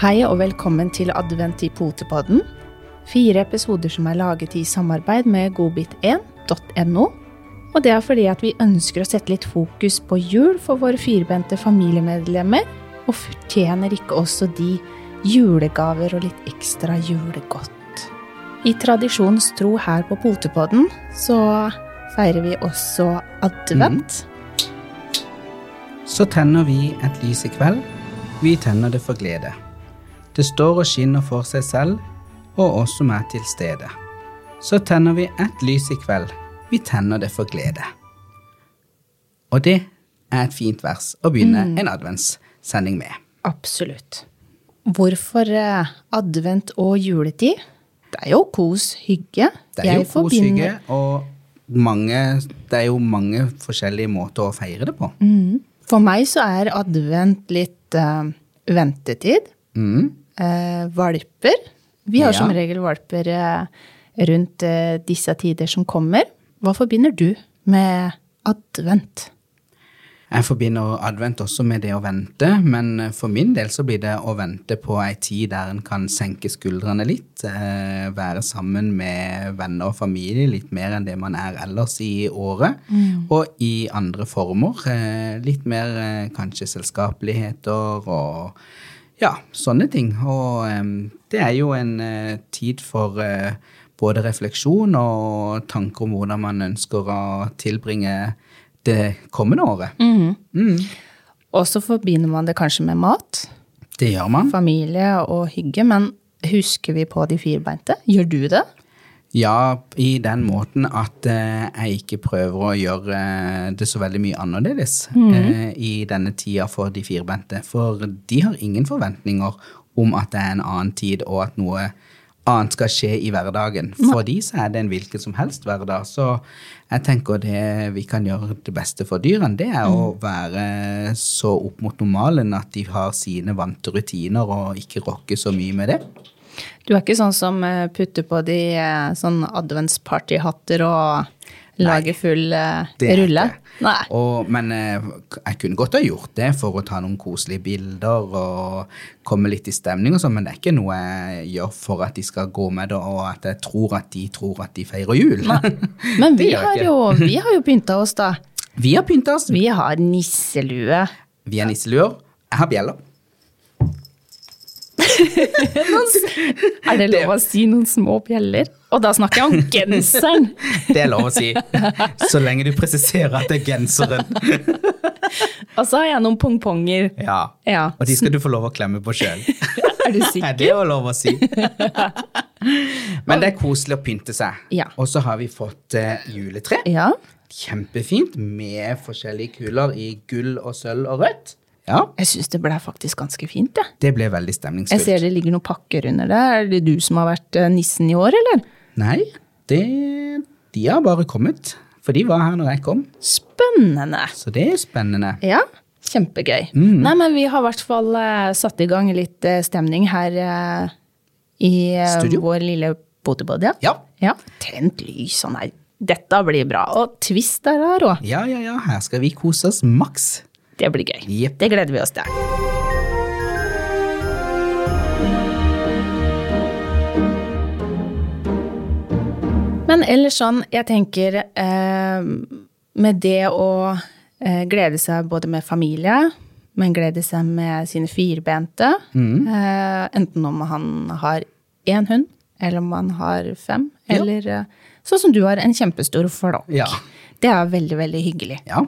Hei og velkommen til Advent i Potepodden. Fire episoder som er laget i samarbeid med godbit1.no. Og det er fordi at vi ønsker å sette litt fokus på jul for våre firbente familiemedlemmer. Og fortjener ikke også de julegaver og litt ekstra julegodt. I tradisjonens tro her på Potepodden så feirer vi også advent. Så tenner vi et lys i kveld. Vi tenner det for glede. Det står og skinner for seg selv og oss som er til stede. Så tenner vi et lys i kveld. Vi tenner det for glede. Og det er et fint vers å begynne en adventssending med. Absolutt. Hvorfor eh, advent og juletid? Det er jo kos, hygge. Det er jo Jeg kos, hygge, og mange, det er jo mange forskjellige måter å feire det på. For meg så er advent litt uh, ventetid. Mm. Eh, valper. Vi har Ja. som regel valper eh, rundt eh, disse tider som kommer. Hva forbinder du med advent? Jeg forbinder advent også med det å vente, men for min del så blir det å vente på ei tid der en kan senke skuldrene litt, eh, være sammen med venner og familie litt mer enn det man er ellers i året, og i andre former. Eh, litt mer eh, kanskje selskapeligheter og ja, sånne ting. Og um, det er jo en uh, tid for uh, både refleksjon og tanker om hvordan man ønsker å tilbringe det kommende året. Mm. Og så forbinder man det kanskje med mat, Det gjør man. familie og hygge. Men husker vi på de firbeinte? Gjør du det? Ja, i den måten at eh, jeg ikke prøver å gjøre eh, det så veldig mye annerledes eh, i denne tida for de firbente. For de har ingen forventninger om at det er en annen tid, og at noe annet skal skje i hverdagen. For de så er det en hvilken som helst hverdag. Så jeg tenker det vi kan gjøre det beste for dyrene, det er å være så opp mot normalen at de har sine vante rutiner og ikke rokke så mye med det. Du er ikke sånn som eh, putter på de eh, sånn adventspartyhatter og lager full Nei, er rulle? Nei. Og, men eh, jeg kunne godt ha gjort det for å ta noen koselige bilder og komme litt i stemning og sånn, men det er ikke noe jeg gjør for at de skal gå med det, og at jeg tror at de tror at de feirer jul. Men vi har, jo, vi har jo pynta oss, da. Vi har pynta oss. Vi har nisselue. Vi har nisseluer. Jeg har bjeller. Er det lov å si noen små bjeller? Og da snakker jeg om genseren. Det er lov å si. Så lenge du presiserer at det er genseren. Og så har jeg noen pongponger. Ja. Ja. Og de skal du få lov å klemme på sjøl. Er du Er sikker? det jo lov å si? Men det er koselig å pynte seg. Ja. Og så har vi fått uh, juletre. Ja. Kjempefint med forskjellige kuler i gull og sølv og rødt. Ja, Jeg syns det ble faktisk ganske fint, Ja. det ble veldig Jeg ser det ligger noen pakker under det. Er det du som har vært eh, nissen i år, eller? Nei, det, de har bare kommet. For de var her når jeg kom. Spennende. Så det er spennende. Ja, kjempegøy. Mm. Nei, men vi har i hvert fall uh, satt i gang litt uh, stemning her uh, i vår lille potebod. ja. Ja. ja. Tent lys og nei. Dette blir bra. Og twist er her òg. Ja, ja, ja, her skal vi kose oss maks. Det blir gøy. Yep. Det gleder vi oss til. Men ellers sånn, jeg tenker eh, med det å eh, glede seg både med familie, men glede seg med sine firbente, eh, enten om han har én hund, eller om han har fem, Ja. eller eh, sånn som du har, en kjempestor flokk. Ja. Det er veldig, veldig hyggelig. Ja,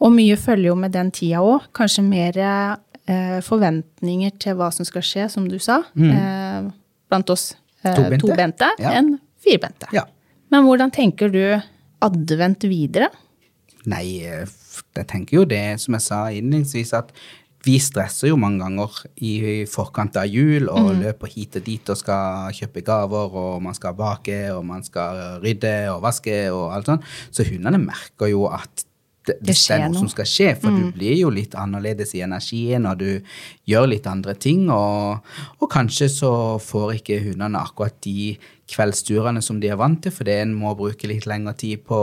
Og mye følger jo med den tida òg. Kanskje mer eh, forventninger til hva som skal skje, som du sa. Eh, blant oss eh, Tobente. tobente Ja. enn firbente. ja. Men hvordan tenker du advent videre? Nei, eh, jeg tenker jo det som jeg sa innledningsvis, at vi stresser jo mange ganger i forkant av jul og løper hit og dit og skal kjøpe gaver, og man skal bake, og man skal rydde og vaske og alt sånt. Så hundene merker jo at det, Det skjer noe som skal skje, for du blir jo litt annerledes i energien, og du gjør litt andre ting, og, og kanskje så får ikke hundene akkurat de kveldsturene som de er vant til, fordi en må bruke litt lengre tid på,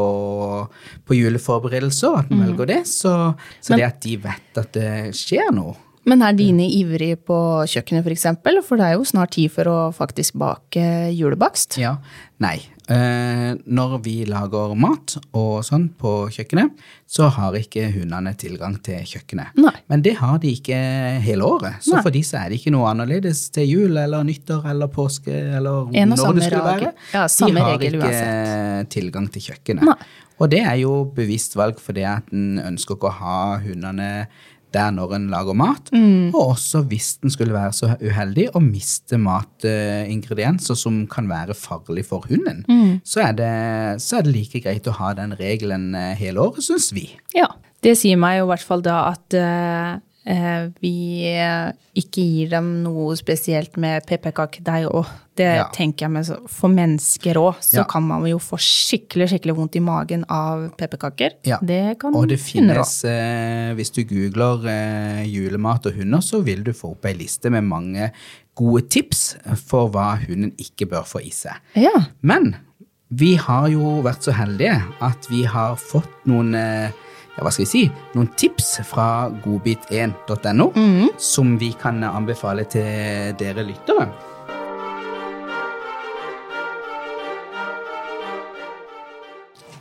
på juleforberedelser, at en velger det. Så, så Men- det at de vet at det skjer noe, Men er dine ivrige på kjøkkenet, f.eks.? For, eksempel? for det er jo snart tid for å faktisk bake julebakst. Ja. Nei. Eh, når vi lager mat og sånn på kjøkkenet, så har ikke hundene tilgang til kjøkkenet. Nei. Men det har de ikke hele året. Så Nei. for de så er det ikke noe annerledes til jul eller nyttår eller påske eller En og når det skulle være. Ja, de har ikke tilgang til kjøkkenet. Nei. Og det er jo bevisst valg fordi at en ønsker ikke å ha hundene der når en lager mat. Mm. Og også hvis en skulle være så uheldig å miste matingredienser som kan være farlig for hunden, Mm. så, er det, så er det like greit å ha den regelen eh, hele året, syns vi. Ja. Det sier meg jo i hvert fall da at eh, vi eh, ikke gir dem noe spesielt med pepperkakedeig òg. Det Ja. tenker jeg så, For mennesker òg, så Ja. kan man jo få skikkelig skikkelig vondt i magen av pepperkaker. Ja. Det kan Og det finnes, eh, hvis du googler eh, julemat og hunder, så vil du få opp ei liste med mange gode tips for hva hunden ikke bør få i seg. Ja. Men vi har jo vært så heldige at vi har fått noen eh, ja, hva skal vi si, noen tips fra godbit1.no som vi kan anbefale til dere lyttere.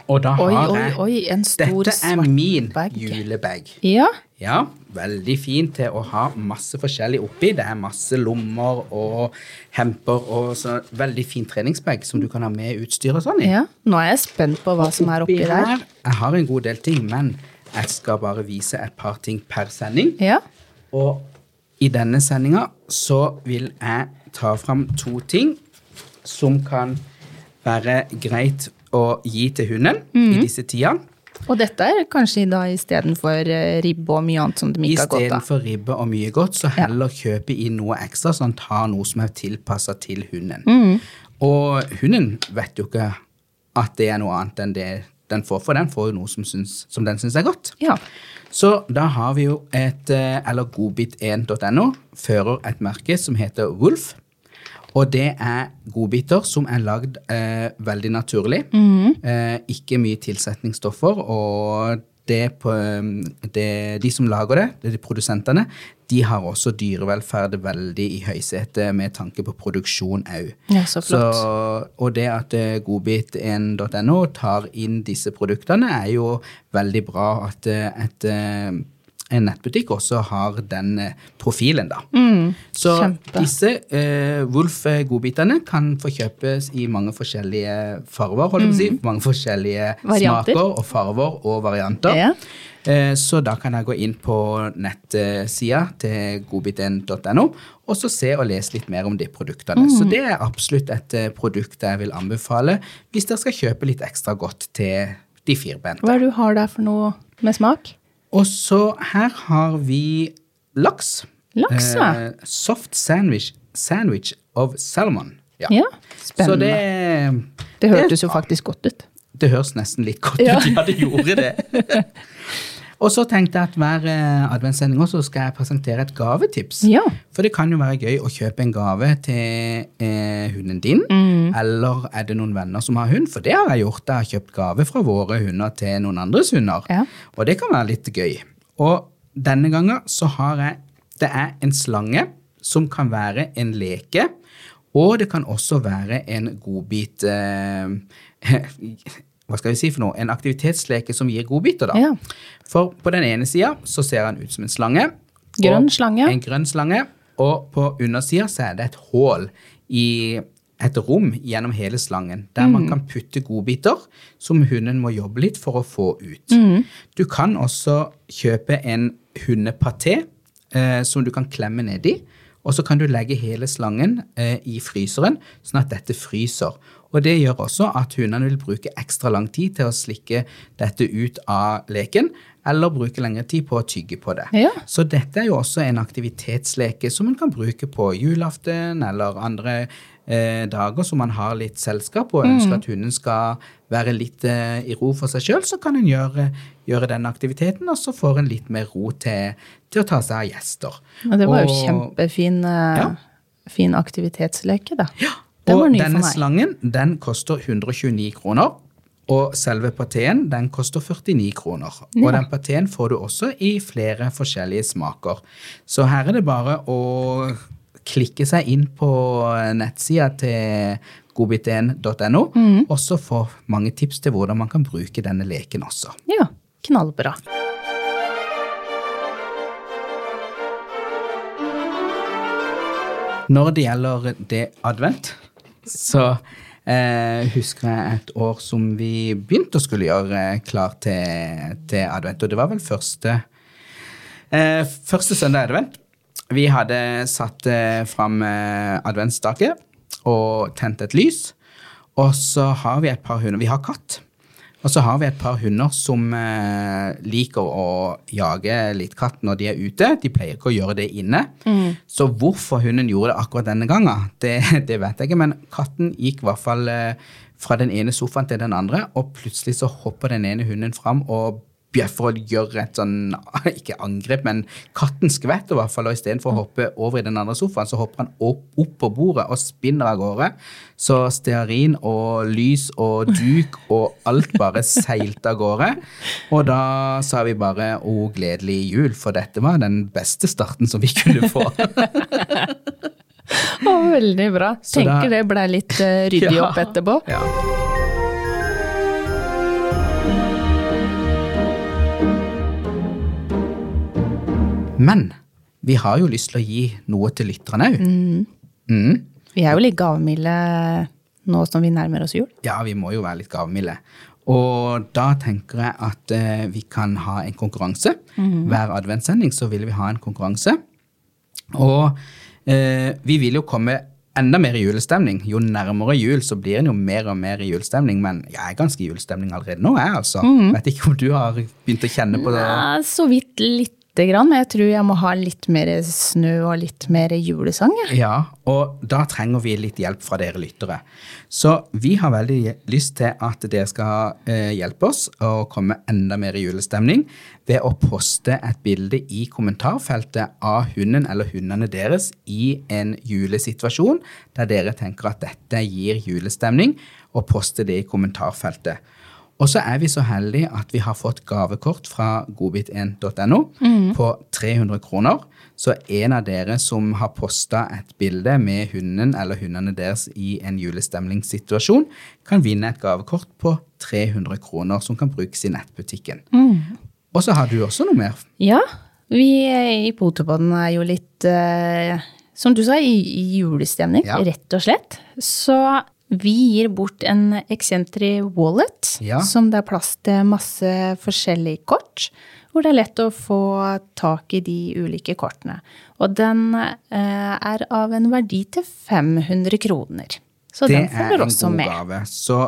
Og da Oi, har jeg oi, en stor Dette er min bag. julebag. Ja. Ja, veldig fin til å ha masse forskjellig oppi. Det er masse lommer og hemper og så veldig fin treningsbag som du kan ha med utstyr og sånn i. ja. Nå er jeg spent på hva som er oppi der. jeg har en god del ting, men jeg skal bare vise et par ting per sending. Ja. Og i denne sendinga så vil jeg ta fram to ting som kan være greit å gi til hunden mm. i disse tidene. Og dette er kanskje da istedenfor eh, ribbe og mye annet som de ikke har godt av. Istedenfor ribbe og mye godt, så heller kjøpe inn noe ekstra, så han tar noe som er tilpassa til hunden. Mm. Og hunden vet jo ikke at det er noe annet enn det den får, for den får jo noe som, syns, som den syns er godt. Ja. Så da har vi jo et, eh, eller godbit1.no, fører et merke som heter Wolf. Og det er godbiter som er lagd eh, veldig naturlig. Eh, ikke mye tilsetningsstoffer. Og det på, eh, det, de som lager det, det er de produsentene, de har også dyrevelferd veldig i høysetet med tanke på produksjon òg. Ja, så flott. og det at eh, godbit1.no tar inn disse produktene, er jo veldig bra at et, eh, en nettbutikk også har den eh, profilen, da. Så Mm, kjempe. disse eh, Wolf-godbitene kan få kjøpes i mange forskjellige farver, holdt jeg på å si. Mange forskjellige Mm. Varianter. smaker og farver og varianter. Ja. Eh, Så da kan jeg gå inn på nettsida til godbit1.no og så se og lese litt mer om de produktene. Så det er absolutt et eh, produkt jeg vil anbefale hvis dere skal kjøpe litt ekstra godt til de firbente. Hva er det du har der for noe med smak? Og så her har vi laks. Laks, ja. Eh, soft sandwich, sandwich of salmon. Ja. Ja, Så spennende. det, Det hørtes jo faktisk godt ut. det høres nesten litt godt ut, ja, det gjorde det. Og så tenkte jeg at hver eh, adventssending også skal jeg presentere et gavetips. Ja. For det kan jo være gøy å kjøpe en gave til eh, hunden din. Mm. Eller er det noen venner som har hund? For det har jeg gjort. Jeg har kjøpt gave fra våre hunder til noen andres hunder. Ja. Og det kan være litt gøy. Og denne gangen så har jeg Det er en slange som kan være en leke. Og det kan også være en godbit eh, Hva skal vi si for noe? En aktivitetsleke som gir godbiter, da. Ja. For på den ene sida så ser han ut som en slange. Grønn slange. En grønn slange. Og på undersida så er det et hull i et rom gjennom hele slangen, der Mm. man kan putte godbiter som hunden må jobbe litt for å få ut. Mm. Du kan også kjøpe en hundepaté eh, som du kan klemme nedi. Og så kan du legge hele slangen eh, i fryseren, sånn at dette fryser. Og det gjør også at hundene vil bruke ekstra lang tid til å slikke dette ut av leken, eller bruke lengre tid på å tygge på det. Ja. Så dette er jo også en aktivitetsleke som man kan bruke på julaften eller andre eh, dager som man har litt selskap og ønsker at hunden skal være litt eh, i ro for seg sjøl, så kan hun gjøre, gjøre den aktiviteten, og så får en litt mer ro til, til å ta seg av gjester. Og det var jo kjempefin eh, Ja. fin aktivitetsleke, da. Den var og denne slangen den koster 129 kroner. Og selve pateen den koster 49 kroner. Og den pateen får du også i flere forskjellige smaker. Så her er det bare å klikke seg inn på nettsida til godbit1.no, og så få mange tips til hvordan man kan bruke denne leken også. Ja, knallbra. Når det gjelder det advent, så eh, husker jeg et år som vi begynte å skulle gjøre klar til, til advent. Og det var vel første, eh, første søndag advent. Vi hadde satt eh, fram eh, adventsstake og tent et lys. Og så har vi et par hunder. Vi har katt. Og så har vi et par hunder som eh, liker å jage litt katt når de er ute. De pleier ikke å gjøre det inne. Så hvorfor hunden gjorde det akkurat denne gangen, det, det vet jeg ikke. Men katten gikk i hvert fall eh, fra den ene sofaen til den andre, og plutselig så hopper den ene hunden fram og bjeffer og gjør et sånn Ikke angrep, men katten skvetter i hvert fall. Og istedenfor å hoppe over i den andre sofaen, så hopper han opp, opp på bordet og spinner av gårde. Så stearin og lys og duk og alt bare seilte av gårde. Og da sa vi bare 'Å, gledelig jul', for dette var den beste starten som vi kunne få. Å, veldig bra. Så Tenker da- det ble litt uh, ryddig Ja. opp etterpå. ja. Men vi har jo lyst til å gi noe til lytterne òg. Mm. Vi er jo litt gavmilde nå som vi nærmer oss jul. Ja, vi må jo være litt gavmilde. Og da tenker jeg at eh, vi kan ha en konkurranse. Hver adventssending så vil vi ha en konkurranse. Og eh, vi vil jo komme enda mer i julestemning. Jo nærmere jul så blir en jo mer og mer i julestemning. Men jeg er ganske i julestemning allerede nå, jeg altså. Vet ikke om du har begynt å kjenne på det? Ja, så vidt lite grann, men jeg tror jeg må ha litt mer snø og litt mer julesang. Ja, og da trenger vi litt hjelp fra dere lyttere. Så vi har veldig lyst til at dere skal eh, hjelpe oss å komme enda mer i julestemning ved å poste et bilde i kommentarfeltet av hunden eller hundene deres i en julesituasjon der dere tenker at dette gir julestemning, og poste det i kommentarfeltet. Og så er vi så heldige at vi har fått gavekort fra godbit1.no på 300 kroner. Så en av dere som har posta et bilde med hunden eller hundene deres i en julestemningssituasjon, kan vinne et gavekort på 300 kroner som kan brukes i nettbutikken. Og så har du også noe mer. Ja, vi i Potepodden er jo litt, eh, som du sa, i, i julestemning, Ja. rett og slett. Så vi gir bort en Excentry wallet, Ja. som det er plass til masse forskjellige kort, hvor det er lett å få tak i de ulike kortene. Og den eh, er av en verdi til 500 kroner. Så det den er følger en også god med. gave. Så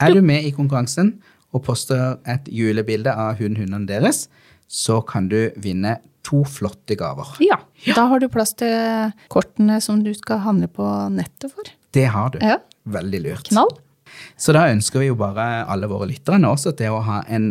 er du med i konkurransen og poster et julebilde av hunden hundene deres, så kan du vinne to flotte gaver. Ja, da har du plass til kortene som du skal handle på nettet for. Det har du. Ja. Veldig lurt. Knall. Så da ønsker vi jo bare alle våre lyttere nå også til å ha en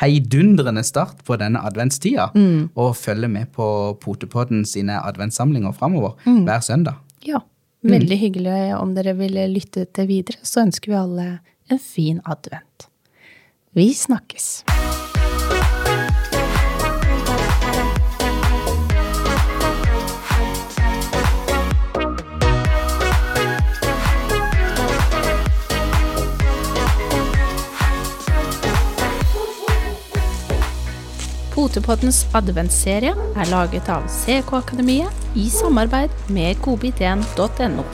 heidundrende start på denne adventstida, og følge med på Potepodden sine adventssamlinger framover hver søndag. Ja, veldig hyggelig om dere vil lytte til videre, så ønsker vi alle en fin advent. Vi snakkes. Potepoddens adventsserie er laget av CK Akademiet i samarbeid med godbit1.no.